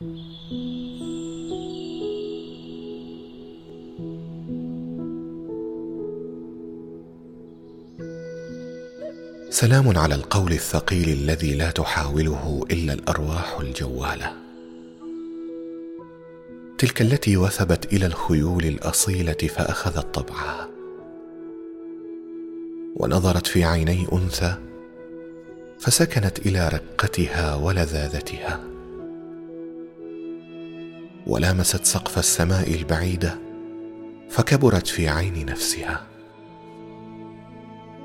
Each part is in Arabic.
سلام على القول الثقيل الذي لا تحاوله إلا الأرواح الجوالة. تلك التي وثبت إلى الخيول الأصيلة فأخذت طبعها. ونظرت في عيني أنثى فسكنت إلى رقتها ولذاذتها. ولامست سقف السماء البعيدة فكبرت في عين نفسها.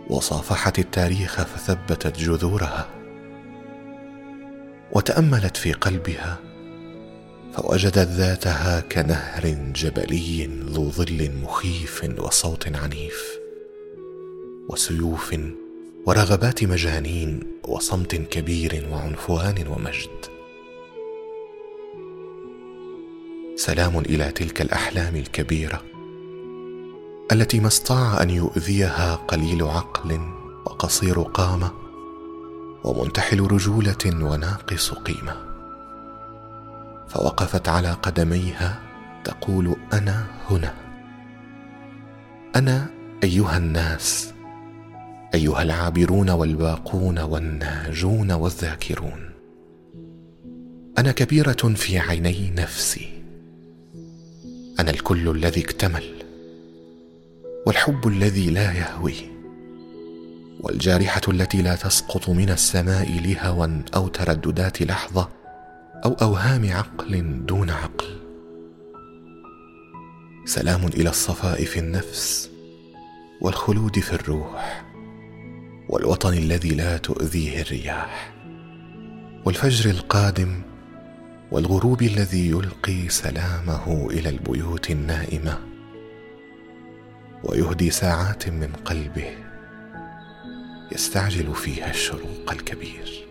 وصافحت التاريخ فثبتت جذورها. وتأملت في قلبها فوجدت ذاتها كنهر جبلي ذو ظل مخيف وصوت عنيف وسيوف ورغبات مجانين وصمت كبير وعنفوان ومجد. سلام إلى تلك الأحلام الكبيرة التي ما استطاع أن يؤذيها قليل عقل وقصير قامة ومنتحل رجولة وناقص قيمة. فوقفت على قدميها تقول أنا هنا. أنا أيها الناس أيها العابرون والباقون والناجون والذاكرون. أنا كبيرة في عيني نفسي. أنا الكل الذي اكتمل والحب الذي لا يهوي والجارحة التي لا تسقط من السماء لهوى أو ترددات لحظة أو أوهام عقل دون عقل. سلام إلى الصفاء في النفس والخلود في الروح والوطن الذي لا تؤذيه الرياح والفجر القادم والغروب الذي يلقي سلامه إلى البيوت النائمة ويهدي ساعات من قلبه يستعجل فيها الشروق الكبير.